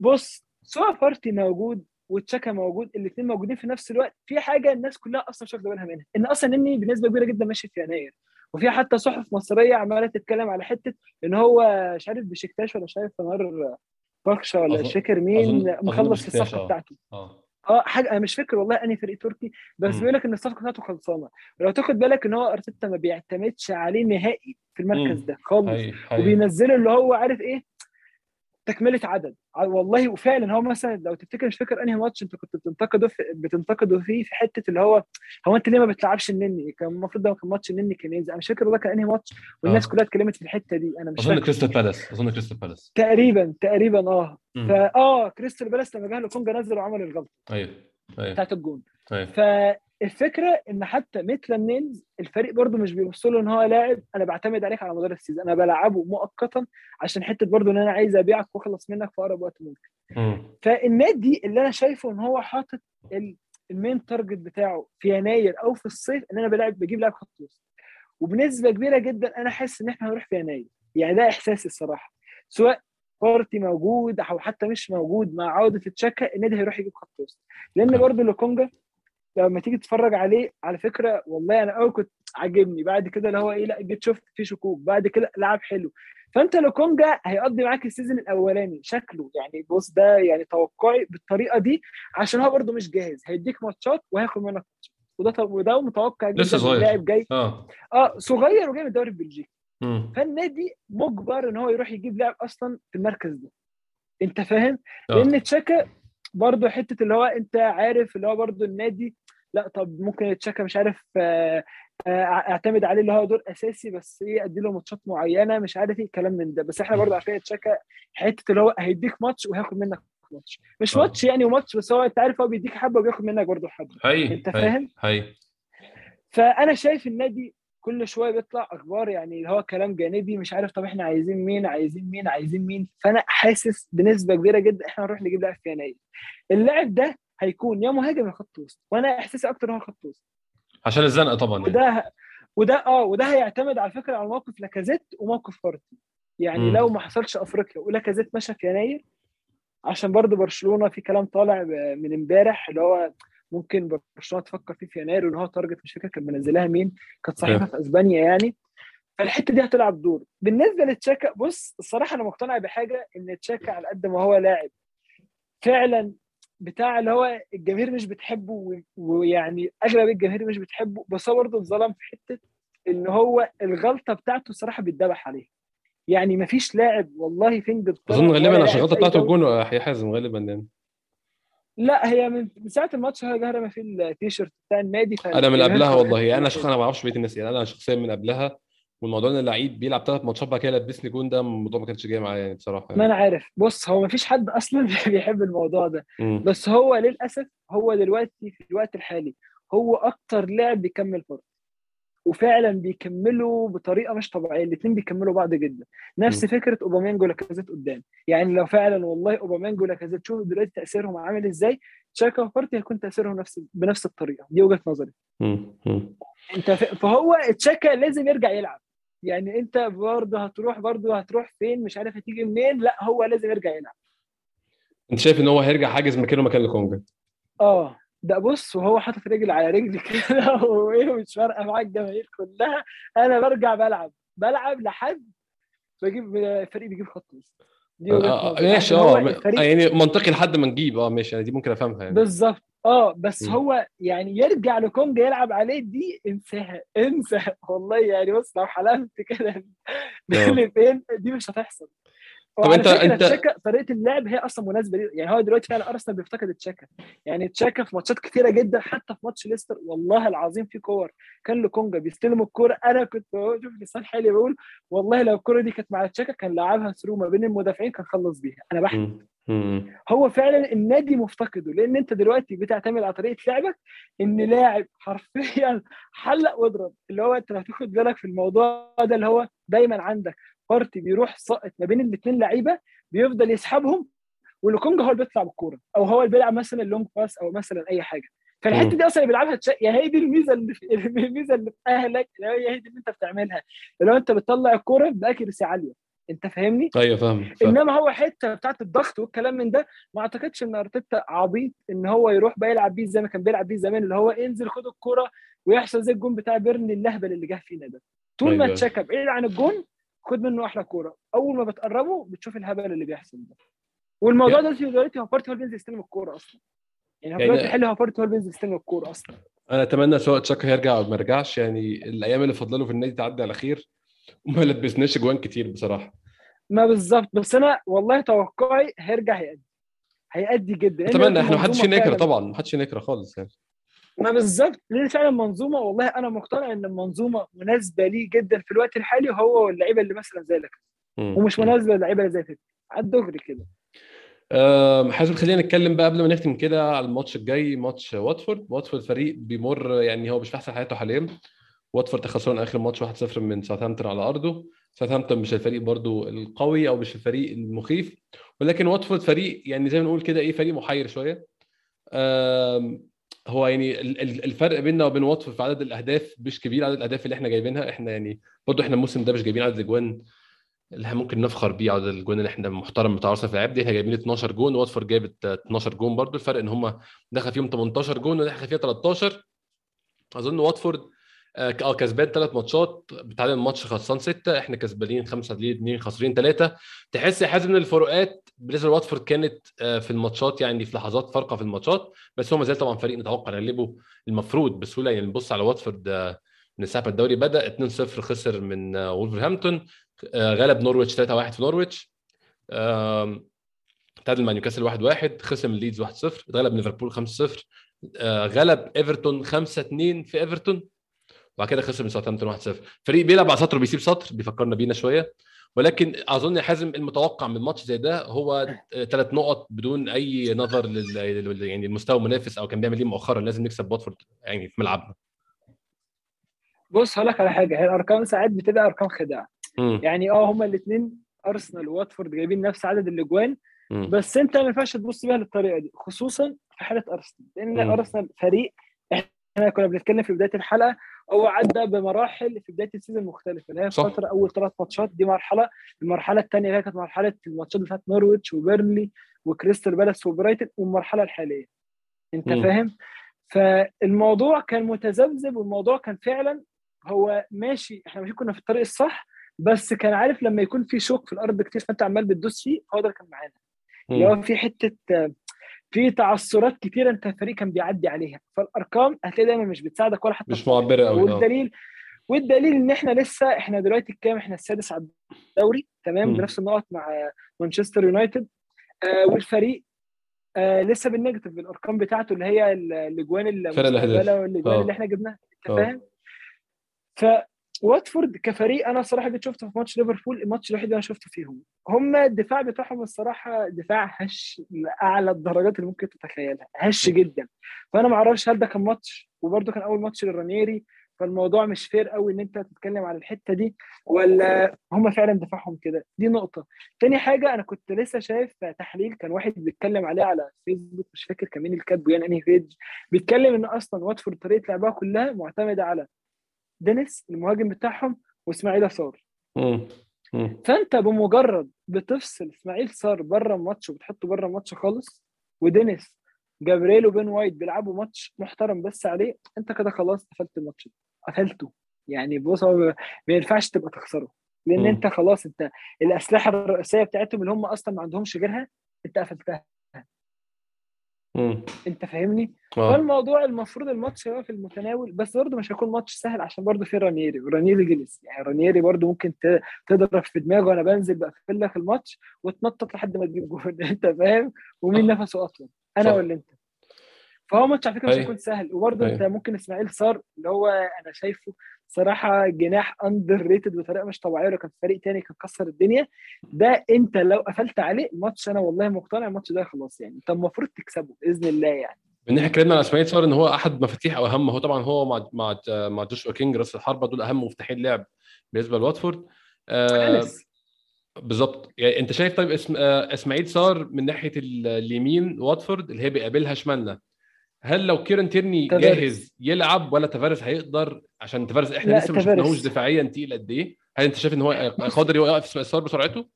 بص سواء بارتي موجود وتشاكا موجود الاثنين موجودين في نفس الوقت. في حاجة الناس كلها أصلا مش واخدة بالها منها إن أصلا إني بنسبة كبيرة جدا ماشي في يناير. وفي حتى صحف مصرية عمالة تتكلم على حتة إن هو مش عارف بشكتاش ولا مش عارف نهار برشا ولا أظن- مش فاكر مين أظن- أظن مخلص بشكتاش، الصفقة آه. بتاعته آه آه حاجة أنا مش فاكر والله أنهي فريق تركي بس. بيقول لك إن الصفقة بتاعته خلصانة ولو تاخد بالك إن هو أرتيتا ما بيعتمدش عليه نهائي في المركز مم. ده خالص وبينزله اللي هو عارف إيه تكملة عدد. والله وفعلا هو مثلا لو تفتكر مش فاكر أنهي ماتش أنت كنت بتنتقده في بتنتقده فيه في حتة اللي هو هو أنت ليه ما بتلعبش النني؟ كان المفروض ده كان ماتش النني كان ينزل أنا مش فاكر ده كان أنهي ماتش والناس آه. كلها اتكلمت في الحتة دي. أنا مش أظن كريستال بالاس أظن كريستال بالاس. تقريبا تقريبا آه. فا آه كريستال بالاس لما جه لوكونجا نزل وعمل الغلطة أيوه أيوه. بتاعت الجون. أيوه. فالفكرة إن حتى ميتلاند نيلز الفريق برضو مش بيبص له إن هو لاعب أنا بعتمد عليك على مدار ال season. أنا بلعبه مؤقتا عشان حتة برضو إن أنا عايز أبيعك وأخلص منك في أقرب وقت ممكن. مم. فالنادي اللي أنا شايفه إن هو حاطط ال- ال main target بتاعه في يناير أو في الصيف إن أنا بلعب بجيب لاعب خط وسط. وبنسبة كبيرة جدا أنا حاسس إن إحنا هنروح في يناير. يعني ده إحساسي الصراحة. سواء بارتي موجود أو حتى مش موجود مع عودة تشاكا النادي هيروح يجيب خط وسط. لأن برضه لوكونجا لما تيجي تتفرج عليه على فكرة والله أنا اول كنت عاجبني. بعد كده اللي هو إيه لأ جيت شفت فيه شكوك. بعد كده لعب حلو. فأنت لوكونجا هيقضي معاك ال season الأولاني شكله يعني بص ده يعني توقعي بالطريقة دي عشان هو برده مش جاهز. هيديك ماتشات وهياخد منك ماتشات. وده وده متوقع جدا لسه صغير. لاعب جاي. آه. آه صغير وجاي من الدوري البلجيكي. فالنادي مجبر إن هو يروح يجيب لاعب أصلا في المركز ده. أنت فاهم؟ آه. لأن تشاكا برضه حتة اللي هو أنت عارف اللي هو برضه النادي لا طب ممكن تشاكا مش عارف آه، آه، اعتمد عليه اللي هو دور أساسي بس إيه ادي له ماتشات معينة مش عارف إيه كلام من ده. بس إحنا برضه عارفين تشاكا حتة اللي هو هيديك ماتش وهياخد منك ماتش. مش آه. ماتش يعني وماتش بس هو انت عارف هو بيديك حبة وبياخد منك برضه حبة. هي هي- فاهم؟ هي. فأنا شايف النادي كل شوية بيطلع أخبار يعني اللي هو كلام جانبي مش عارف طب إحنا عايزين مين عايزين مين عايزين مين. فأنا حاسس بنسبة كبيرة جدا إحنا هنروح نجيب لاعب في يناير. اللاعب ده هيكون يا مهاجم يا خط وسط. وأنا إحساسي أكتر هو خط وسط. عشان الزنقة طبعا يعني. وده وده آه وده هيعتمد على فكرة على موقف لاكازيت وموقف بارتي يعني مم. لو ما حصلش أفريقيا ولاكازيت مشى في يناير عشان برضه برشلونة في كلام طالع من امبارح اللي هو ممكن برشلونة تفكر فيه في يناير وإن هو تارجت مش فاكر كان منزلها مين كانت صحيفة في أسبانيا يعني. فالحتة دي هتلعب دور. بالنسبة لتشاكا بص الصراحة أنا مقتنع بحاجة إن تشاكا على قد ما هو لاعب فعلا بتاع اللي هو الجماهير مش بتحبه ويعني أغلب الجماهير مش بتحبه بس هو برضه اتظلم في حتة إن هو الغلطة بتاعته الصراحه بيتذبح عليها يعني مفيش لاعب والله في انجلترا أظن غالبا عشان الغلطة بتاعته الجون يا حازم غالبا يعني. لا هي من ساعة الماتش هي جهره ما في التيشيرت بتاع النادي أنا من قبلها والله. أنا كده. أنا ما أعرفش بقية الناس يعني أنا شخصيا من قبلها والموضوع إن اللعيب بيلعب ثلاث ماتشات بعد كده لبسني جون ده الموضوع ما كانش جاي معايا يعني بصراحة ما يعني. أنا عارف بص هو ما فيش حد أصلا بيحب الموضوع ده مم. بس هو للأسف هو دلوقتي في الوقت الحالي هو أكتر لاعب بيكمل فرق وفعلا بيكملوا بطريقة مش طبيعية الاثنين بيكملوا بعض جدا نفس م. فكرة اوباميانجو ولاكازيت قدام يعني لو فعلا والله اوباميانجو ولاكازيت شوفوا دلوقتي تأثيرهم عامل إزاي تشاكا وبارتي هيكون تأثيرهم نفس بنفس الطريقة دي وجهة نظري مم. مم. أنت ف... فهو تشاكا لازم يرجع يلعب يعني انت برضه هتروح برضه هتروح فين؟ مش عارف هتيجي منين؟ لا هو لازم يرجع يلعب. انت شايف ان هو هيرجع حاجز مكانه مكان لكونجا؟ آه. ده بص وهو حاطط رجل على رجل كده وإيه مش فارقة معاك الجماهير كلها. أنا برجع بلعب. بلعب لحد بجيب الفريق بيجيب خط وسط. آه، نظري. ماشي. آه يعني منطقي لحد ما نجيب. آه ماشي. يعني دي ممكن أفهمها يعني. بالظبط. آه بس م. هو يعني يرجع لكونجا يلعب عليه دي انساها انسى والله يعني بص لو حلمت كده اللي فين دي مش هتحصل. طب فكرة أنت- تشاكا طريقة اللعب هي أصلا مناسبة ليه يعني هو دلوقتي فعلا أرسنال بيفتقد تشاكا يعني تشاكا في ماتشات كتيرة جدا حتى في ماتش ليستر والله العظيم في كور. كان لكونجا بيستلم الكورة. أنا كنت بشوف لسان حالي بقول والله لو الكورة دي كانت مع تشاكا كان لعبها ثرو ما بين المدافعين كان خلص بيها. أنا. مم. هو فعلا النادي مفتقده لأن أنت دلوقتي بتعتمد على طريقة لعبك إن لاعب حرفيا حلق واضرب. اللي هو أنت لو تاخد بالك في الموضوع ده اللي هو دايما عندك بارتي بيروح ساقط ما بين الاثنين لعيبة بيفضل يسحبهم ولوكونجا هو اللي بيطلع بالكورة أو هو اللي بيلعب مثلا ال long pass أو مثلا أي حاجة فالحتة. دي أصلا اللي بيلعبها تشا... يا هي دي الميزة اللي الميزة اللي في أهلك اللي هي دي اللي أنت بتعملها اللي هو أنت بتطلع الكورة باكيرسي عالية أنت فاهمني؟ أيوه فاهم. إنما هو حتة بتاعت الضغط والكلام من ده ما أعتقدش إن أرتيتا عبيط إن هو يروح بقى يلعب بيه زي ما كان بيلعب بيه زمان اللي هو انزل خد الكرة ويحصل زي الجون بتاع بيرني اللهبل اللي جه فينا ده طول ما أيوة. تشاكا بعيد عن الجون خد منه أحلى كورة. أول ما بتقربه بتشوف الهبل اللي بيحصل ده. والموضوع ده دلوقتي هو بارتي هو بينزل يستلم الكورة أصلا. يعني هو يعني- دلوقتي حلو هو بينزل يستلم الكورة أصلا. أنا أتمنى سواء تشاكا يرجع أو ما يرجعش يعني الأيام اللي فاضلة له في النادي تعدي على خير. وما لبسناش جوان كتير بصراحة. ما بالظبط. بس أنا والله توقعي هيرجع يأدي هيأدي جدا. أتمنى. إحنا ما حدش ينكر طبعا. ما حدش ينكر خالص يعني. ما بالظبط لأن فعلا منظومة؟ والله أنا مقتنع إن المنظومه مناسبة ليه جدا في الوقت الحالي هو واللعيبة اللي مثلا زي لك. ومش مناسبة للعيبة اللي زي فيك على الدغري كده. أه حازم خلينا نتكلم بقى قبل ما نختم كده على الماتش الجاي ماتش واتفورد. واتفورد فريق بيمر يعني هو مش في أحسن حياته حاليا. واتفورد خسران آخر ماتش 1-0 من ساوثهامبتون على أرضه. ساوثهامبتون مش الفريق برضو القوي أو مش الفريق المخيف. ولكن واتفورد فريق يعني زي ما نقول كده إيه فريق محير شوية. هو يعني ال- ال- الفرق بيننا وبين واتفورد في عدد الأهداف مش كبير عدد الأهداف اللي إحنا جايبينها إحنا يعني برضو إحنا الموسم ده مش جايبين عدد الاجوان اللي ممكن نفخر بيه عدد الاجوان اللي إحنا محترم بتاع في الالعاب دي إحنا جايبين 12 جون واتفورد جابت 12 جون. برضو الفرق إن هم دخل فيهم 18 جون ودخل فيها 13 أظن واتفورد آه آه، كسبان ثلاث ماتشات بتعادل ماتش خلصان ستة إحنا كسبانين خمسة ليه اثنين خاسرين ثلاثة تحس يا حازم إن الفروقات بالنسبة لواتفورد كانت آه، في الماتشات يعني في لحظات فارقة في الماتشات بس هو ما زال طبعا فريق نتوقع نغلبه المفروض بسهولة يعني نبص على واتفورد آه، من ساعة الدوري بدأ 2-0 خسر من وولفرهامبتون غلب نورويتش 3-1 في نورويتش. تعادل مع نيوكاسل 1-1 خسر من ليدز 1-0 اتغلب ليفربول 5-0 آه، غلب إيفرتون 5-2 في إيفرتون. وبعد كده خسر من ساوثهامبتون 1-0 فريق بيلعب على سطر وبيسيب سطر بيفكرنا بينا شوية. ولكن أظن يا حازم المتوقع من ماتش زي ده هو ثلاث نقط بدون أي نظر لل يعني المستوى المنافس أو كان بيعمل إيه مؤخرا. لازم نكسب واتفورد يعني في ملعبنا. بص هقول لك على حاجة. هي الأرقام ساعات بتبقى أرقام خداع. يعني آه هما الاثنين أرسنال وواتفورد جايبين نفس عدد الأجوان. بس أنت ما ينفعش تبص بيها للطريقة دي خصوصا في حالة أرسنال. لأن. أرسنال فريق إحنا كنا بنتكلم في بداية الحلقة هو عدى بمراحل في بداية ال season مختلفة اللي هي. فترة أول ثلاث ماتشات دي مرحلة المرحلة الثانية اللي هي كانت مرحلة الماتشات بتاعت نورويتش وبيرنلي وكريستال بالاس وبرايتن والمرحلة الحالية أنت مم. فاهم فالموضوع كان متذبذب والموضوع كان فعلا هو ماشي إحنا ماشي كنا في الطريق الصح بس كان عارف لما يكون في شوك في الأرض كتير فأنت عمال بتدوس فيه هو ده اللي كان معانا اللي. هو في حتة في تعثرات كتيرة أنت الفريق كان بيعدي عليها فالأرقام هتلاقي دايما مش بتساعدك ولا حتى مش معبرة قوي آه والدليل والدليل إن إحنا لسه إحنا دلوقتي الكام إحنا السادس على الدوري تمام. بنفس النقط مع مانشستر يونايتد آه والفريق آه لسه بال negative بالأرقام بتاعته اللي هي ال- الأجوان. المستقبلة والأجوان آه. اللي إحنا جبناها أنت آه. فاهم فواتفورد كفريق أنا الصراحه جيت شفته في ماتش ليفربول الماتش الوحيد اللي أنا شفته فيهم. هم الدفاع بتاعهم الصراحة دفاع هش لأعلى الدرجات اللي ممكن تتخيلها هش جدا. فأنا ما أعرفش هل ده كان ماتش وبرده كان أول ماتش للرانيري فالموضوع مش fair قوي إن أنت تتكلم على الحتة دي ولا هم فعلا دفاعهم كده. دي نقطة. تاني حاجة أنا كنت لسه شايف تحليل كان واحد بيتكلم عليه على فيسبوك مش فاكر كان مين اللي كاتبه يعني انهي page بيتكلم إن أصلا واتفورد طريقة لعبها كلها معتمدة على دينيس المهاجم بتاعهم وإسماعيل صار. فأنت بمجرد بتفصل إسماعيل صار بره الماتش وبتحطه بره الماتش خالص ودينيس جابرييل وبين وايت بيلعبوا ماتش محترم بس عليه أنت كده خلاص قفلت الماتش ده. قفلته يعني بص هو ما ينفعش تبقى تخسره لأن مم. أنت خلاص أنت الأسلحة الرئيسية بتاعتهم اللي هم أصلا ما عندهمش غيرها أنت قفلتها مم. انت فاهمني آه فالموضوع المفروض الماتش هيبقى في المتناول بس برضه مش هيكون ماتش سهل عشان برضه في رانيري ورانيري جلس يعني رانيري برضه ممكن تضرب في دماغه وأنا بنزل بقفل لك الماتش وتنطط لحد ما تجيب جول أنت فاهم ومين صح. نفسه أطول أنا صح. ولا أنت فهو ماتش على فكرة مش أي. هيكون سهل وبرضه أي. أنت ممكن إسماعيل صار اللي هو أنا شايفه صراحة جناح underrated بطريقة مش طبيعية لو كان في فريق تاني كان كسر الدنيا. ده انت لو قفلت عليه الماتش أنا والله مقتنع الماتش ده خلاص يعني. انت المفروض تكسبه بإذن الله يعني. من ناحية اتكلمنا على اسماعيل صار إن هو أحد مفاتيح أو أهم هو طبعا هو مع مع مع جوشوا كينج راس الحربة دول أهم مفتاحين لعب بالنسبة لواتفورد. آه. بالظبط. يعني أنت شايف طيب اسم آه إسماعيل صار من ناحية ال- اليمين واتفورد اللي هي بيقابلها شمالنا. هل لو كيران تيرني تافاريس. جاهز يلعب ولا تافاريس هيقدر عشان تافاريس إحنا لسه ما. شفناهوش دفاعيا تقيل قد إيه هل أنت شايف إن هو قادر يوقف صار بسرعته؟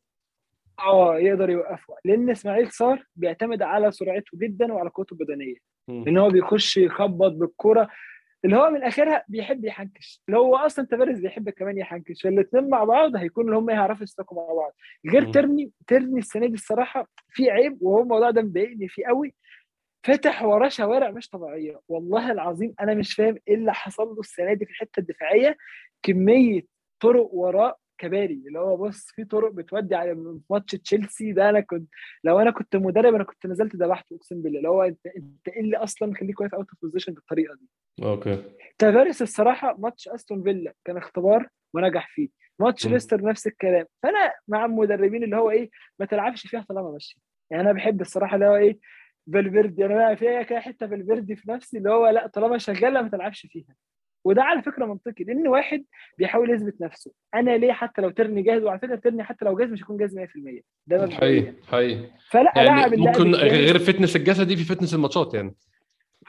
آه يقدر يوقفه لأن إسماعيل صار بيعتمد على سرعته جدا وعلى قوته البدنية. لأن هو بيخش يخبط بالكرة اللي هو من آخرها بيحب يحنكش اللي هو أصلا تافاريس بيحب كمان يحنكش فالاثنين مع بعض هيكونوا اللي هم يعرفوا يستقوا مع بعض غير. تيرني تيرني السنة دي الصراحة في عيب وهو الموضوع ده مضايقني فيه قوي فتح وراه شوارع مش طبيعية. والله العظيم أنا مش فاهم إيه اللي حصل له السنة دي في الحتة الدفاعية. كمية طرق وراه كباري. اللي هو بص في طرق بتودي على ماتش تشيلسي ده. أنا كنت لو أنا كنت مدرب أنا كنت نزلت ذبحته أقسم بالله. اللي هو أنت أنت إيه اللي أصلا مخليك واقف out of position بالطريقة دي؟ okay. تافاريس الصراحة ماتش أستون فيلا كان اختبار ونجح فيه. ماتش. ليستر نفس الكلام. فأنا مع المدربين اللي هو إيه ما تلعبش فيها طالما ماشي. يعني أنا بحب الصراحة اللي هو إيه فالفيردي أنا بقى فيها كده حتة فالفيردي في نفسي اللي هو لا طالما شغالة ما تلعبش فيها. وده على فكرة منطقي لأن واحد بيحاول يثبت نفسه. أنا ليه حتى لو ترني جاهز؟ وعلى فكرة ترني حتى لو جاهز مش هيكون جاهز 100% ده حقيقي حقيقي فلا يعني ممكن. غير ال fitness الجسدي في fitness الماتشات يعني.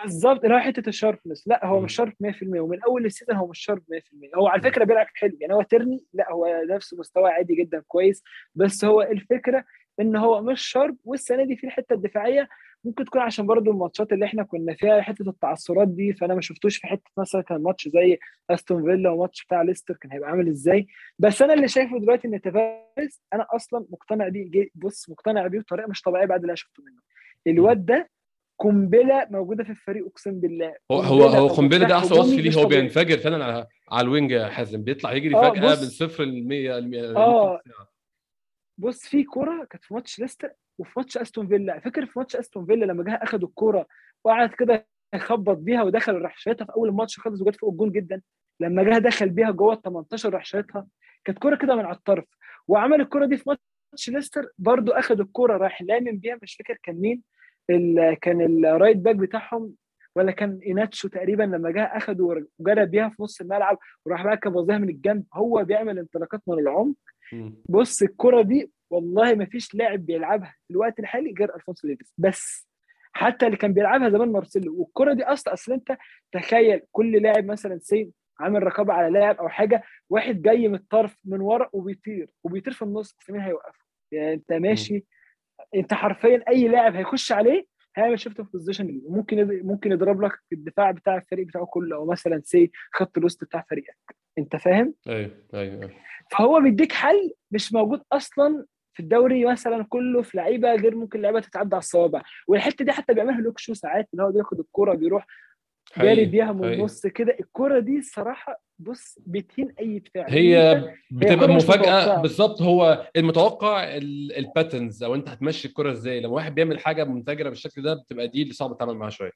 بالظبط. اللي هو حتة ال sharpness. لا هو. مش sharp 100% ومن أول ال season هو مش sharp 100% هو على فكرة بيلعب حلو. يعني هو ترني لا هو نفس مستوى عادي جدا كويس. بس هو الفكرة إن هو مش sharp والسنة دي في الحتة الدفاعية ممكن تكون عشان برضو الماتشات اللي إحنا كنا فيها حتة التعثرات دي فأنا ما شفتوش في حتة مثلا كان ماتش زي أستون فيلا وماتش بتاع ليستر كان هيبقى عامل إزاي بس أنا اللي شايفه دلوقتي إن تافاريز أنا أصلا مقتنع بيه بص مقتنع بيه بطريقة مش طبيعية بعد اللي أنا شفته منه الواد ده قنبله موجودة في الفريق أقسم بالله هو هو هو قنبله ده أحسن وصف ليه هو. بينفجر فعلا على على ال wing يا حازم بيطلع يجري آه، فجأة. من صفر ل 100 آه. بص في كوره كانت في ماتش ليستر وفي ماتش أستون فيلا. فاكر في ماتش أستون فيلا لما جه أخد الكورة وقعد كده يخبط بيها ودخل راح شايطها في أول الماتش خلص وجت فوق الجون جدا؟ لما جه دخل بيها جوه ال 18 راح شايطها كانت كورة كده من على الطرف. وعمل الكورة دي في ماتش ليستر برضو أخد الكورة راح لامم بيها مش فاكر كان مين ال- كان ال right back بتاعهم ولا كان إيناتشو تقريبا لما جه أخده وجرى بيها في نص الملعب وراح بقى كبظها من الجنب. هو بيعمل انطلاقات من العمق. بص الكرة دي والله ما فيش لاعب بيلعبها في الوقت الحالي غير ألفونسو ديفيس بس حتى اللي كان بيلعبها زمان مارسيلو والكرة دي أصلا أصل أنت تخيل كل لاعب مثلا say عامل رقابة على لاعب أو حاجة واحد جاي من الطرف من ورا وبيطير وبيطير في النص مين هيوقفه؟ يعني أنت ماشي أنت حرفيا أي لاعب هيخش عليه هيعمل shift of position ممكن ممكن يضرب لك الدفاع بتاع الفريق بتاعه كله أو مثلا say خط الوسط بتاع فريقك أنت فاهم؟ أيوه أيوه أيوة. فهو بيديك حل مش موجود أصلا في الدوري مثلا كله في لعيبة غير ممكن لعيبة تتعد على الصوابع. والحتة دي حتى بيعملها لوك شو ساعات إن هو بياخد الكوره بيروح جاري بيها من. النص كده. الكوره دي الصراحه بص بتهين أي دفاع. هي بتبقى مفاجأة. بالظبط هو المتوقع ال patterns أو أنت هتمشي الكرة إزاي؟ لما واحد بيعمل حاجة منفجره بالشكل ده بتبقى دي اللي صعب تتعامل معاها شوية.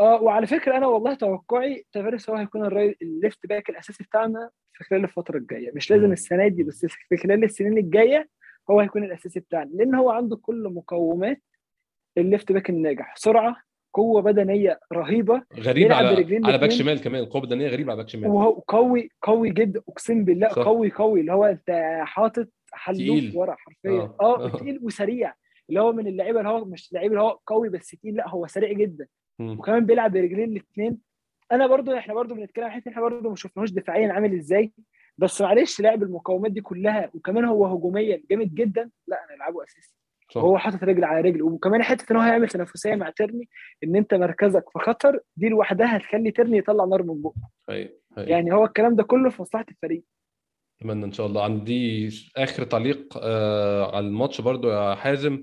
آه وعلى فكرة أنا والله توقعي تافاريس هو هيكون ال left back الأساسي بتاعنا في خلال الفترة الجاية. مش لازم. السنة دي بس في خلال السنين الجاية هو هيكون الأساسي بتاعنا لأن هو عنده كل مقومات ال left back الناجح سرعة قوة بدنية رهيبة غريب على على back. شمال كمان القوه البدنيه غريبة على back شمال وهو قوي قوي جدا أقسم بالله صح. قوي قوي اللي هو أنت حاطط حلوف. ورا حرفيا آه. آه آه. تقيل وسريع اللي هو من اللعيبة اللي هو مش لعيب اللي هو قوي بس تقيل لا هو سريع جدا مم. وكمان بيلعب برجلين الاثنين أنا برضو إحنا برضو بنتكلم عن حتة إحنا برضو ما شفناهوش دفاعيا عامل إزاي بس معلش لعب المقاومات دي كلها وكمان هو هجوميا جامد جدا لا أنا ألعبه أساسي صح. وهو حاطط رجل على رجل وكمان حتة إن هو هيعمل تنافسية مع ترني إن أنت مركزك في خطر دي لوحدها هتخلي ترني يطلع نار من بقه. يعني هو الكلام ده كله في مصلحة الفريق أتمنى إن شاء الله عندي آخر تعليق آه على الماتش برضو يا حازم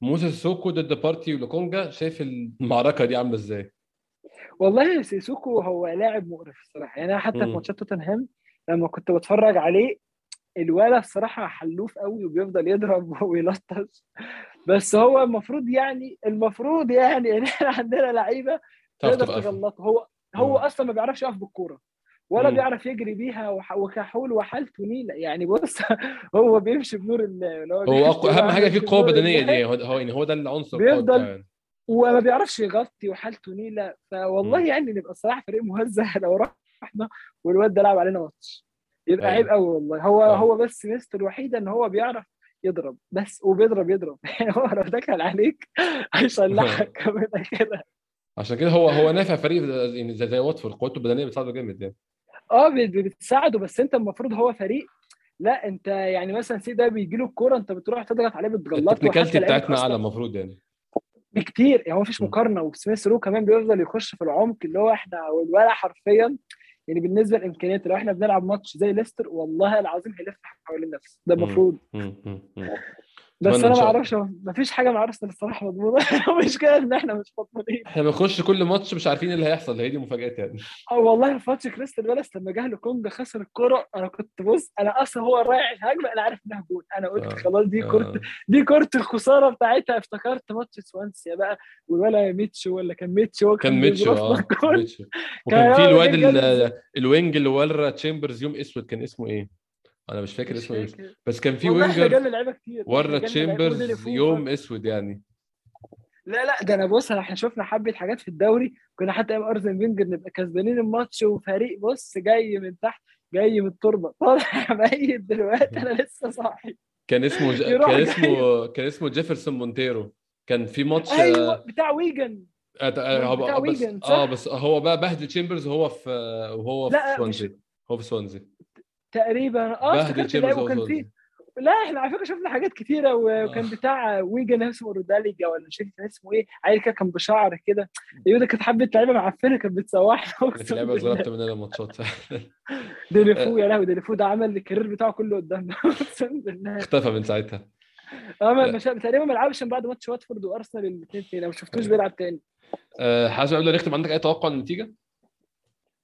موسى سيسوكو ضد بارتي ولوكونجا شايف المعركة دي عاملة إزاي؟ والله سيسوكو هو لاعب مقرف الصراحة يعني أنا حتى في. ماتشات توتنهام لما كنت بتفرج عليه الولد الصراحة حلوف قوي وبيفضل يضرب ويلطش بس هو المفروض يعني المفروض يعني إن إحنا عندنا لعيبة تقدر تغلطه هو هو. أصلا ما بيعرفش يقف بالكورة ولا مم. بيعرف يجري بيها وكحول وحالته نيله يعني بص هو بيمشي بنور اللي هو أقوى أهم حاجة فيه القوه البدنيه الله. دي هو هو يعني هو ده العنصر بيفضل يعني. وما بيعرفش يغطي وحالته نيله فوالله مم. يعني نبقى الصراحة فريق مهزأ لو رحنا والواد ده لعب علينا ماتش. يبقى أيوة. عيب قوي والله. هو أيوة. هو بس ميزته الوحيده إن هو بيعرف يضرب بس وبيضرب يضرب. يعني هو لو دخل عليك هيشلحك كده كده. عشان كده هو هو نافع فريق يعني زي زي واتفورد. قوته البدنية بتساعده جامد يعني. آه بت- بتساعده بس أنت المفروض هو فريق. لا أنت يعني مثلا say ده بيجي له الكورة أنت بتروح تضغط عليه بتغلطه ال technicality بتاعتنا أعلى المفروض يعني. بكتير. يعني هو مفيش. مقارنة وسميث رو كمان بيفضل يخش في العمق اللي هو إحنا والولا حرفيا يعني بالنسبة لامكانيات لو إحنا بنلعب ماتش زي ليستر والله العظيم هيلف حوالين نفسه ده. المفروض. بس أنا ما. أعرفش ما فيش حاجة مع ارسنال الصراحه مضمونه المشكلة إن إحنا مش مضمونين إحنا بنخش كل ماتش مش عارفين إيه اللي هيحصل هي دي مفاجآت يعني آه والله في ماتش كريستال بالاس لما جه لكونجا خسر الكرة أنا كنت بص أنا أصلا هو رايح الهجمة أنا عارف إنها جول أنا قلت آه. خلاص دي آه. دي كرة الخسارة بتاعتها افتكرت ماتش سوانسيا بقى والولا ميتشو ولا كان ميتشو كان ميتشو آه. ميتشو وكان في الواد ال wing اللي ورا تشامبرز يوم أسود كان اسمه إيه؟ أنا مش فاكر اسمه إيه فاكر. بس كان في winger ورا تشامبرز يوم أسود يعني. لا لا ده أنا بص إحنا شفنا حبة حاجات في الدوري. كنا حتى أيام ارسنال فينجر نبقى كسبانين الماتش وفريق بص جاي من تحت جاي من التربة. طالع ميت دلوقتي أنا لسه صاحي. كان اسمه ج... كان. اسمه كان اسمه جيفرسون مونتيرو. كان في ماتش أيوه بتاع ويجن. آه، آه، بتاع بس ويجن، صح؟ آه بس هو بقى بهدل تشامبرز وهو في وهو في لا، مش- سوانزي. هو في سوانزي. تقريبا. آه افتكرت وكان في لا إحنا على فكرة شفنا حاجات كتيرة وكان آه. بتاع ويجن اسمه روداليجا ولا مش فاكر كان اسمه إيه عيل كده كان بشعر كده. أيوه ده كانت حبة لعيبة معفنة كانت بتسوحنا كان في اقسم لعيبه بالله ظلمت مننا الماتشات ديليفو يا لهوي ديليفو ده عمل ال career بتاعه كله قدامنا. أقسم بالله. اختفى من ساعتها. آه مش تقريبا ما لعبش من بعد ماتش واتفورد وأرسنال الاثنين تاني ما شفتوش بيلعب تاني. آه، حازم قبل ما نختم عندك أي توقع للنتيجه؟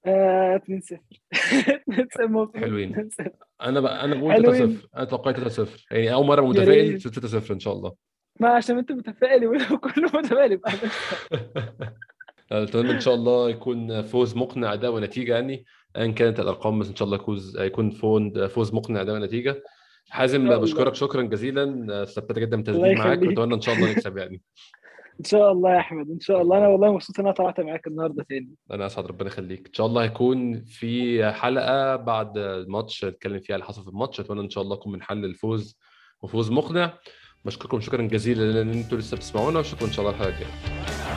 آه 2 0 2 0 المفروض حلوين. 2-0. أنا بقى أنا بقول حلوين. 3 0 أنا توقعي 3 0 يعني أول مرة متفائل ريت. 3 0 إن شاء الله ما عشان أنت متفائل ولو كله متفائل أتمنى إن شاء الله يكون فوز مقنع اداء ونتيجة يعني ايا كانت الأرقام بس إن شاء الله يكون يكون فوز مقنع اداء ونتيجة حازم بشكرك. شكرا جزيلا استمتعت جدا بالتسجيل معاك. واتمنى إن شاء الله نكسب يعني إن شاء الله يا أحمد إن شاء الله. أنا والله مبسوط إن أنا طلعت معاك النهارده تاني. أنا أسعد ربنا يخليك. إن شاء الله هيكون في حلقة بعد الماتش نتكلم فيها اللي حصل في الماتش. أتمنى إن شاء الله نكون بنحلل الفوز وفوز مقنع. بشكركم شكرا جزيلا لأن أنتوا لسه بتسمعونا وشكرا إن شاء الله الحلقة الجاية.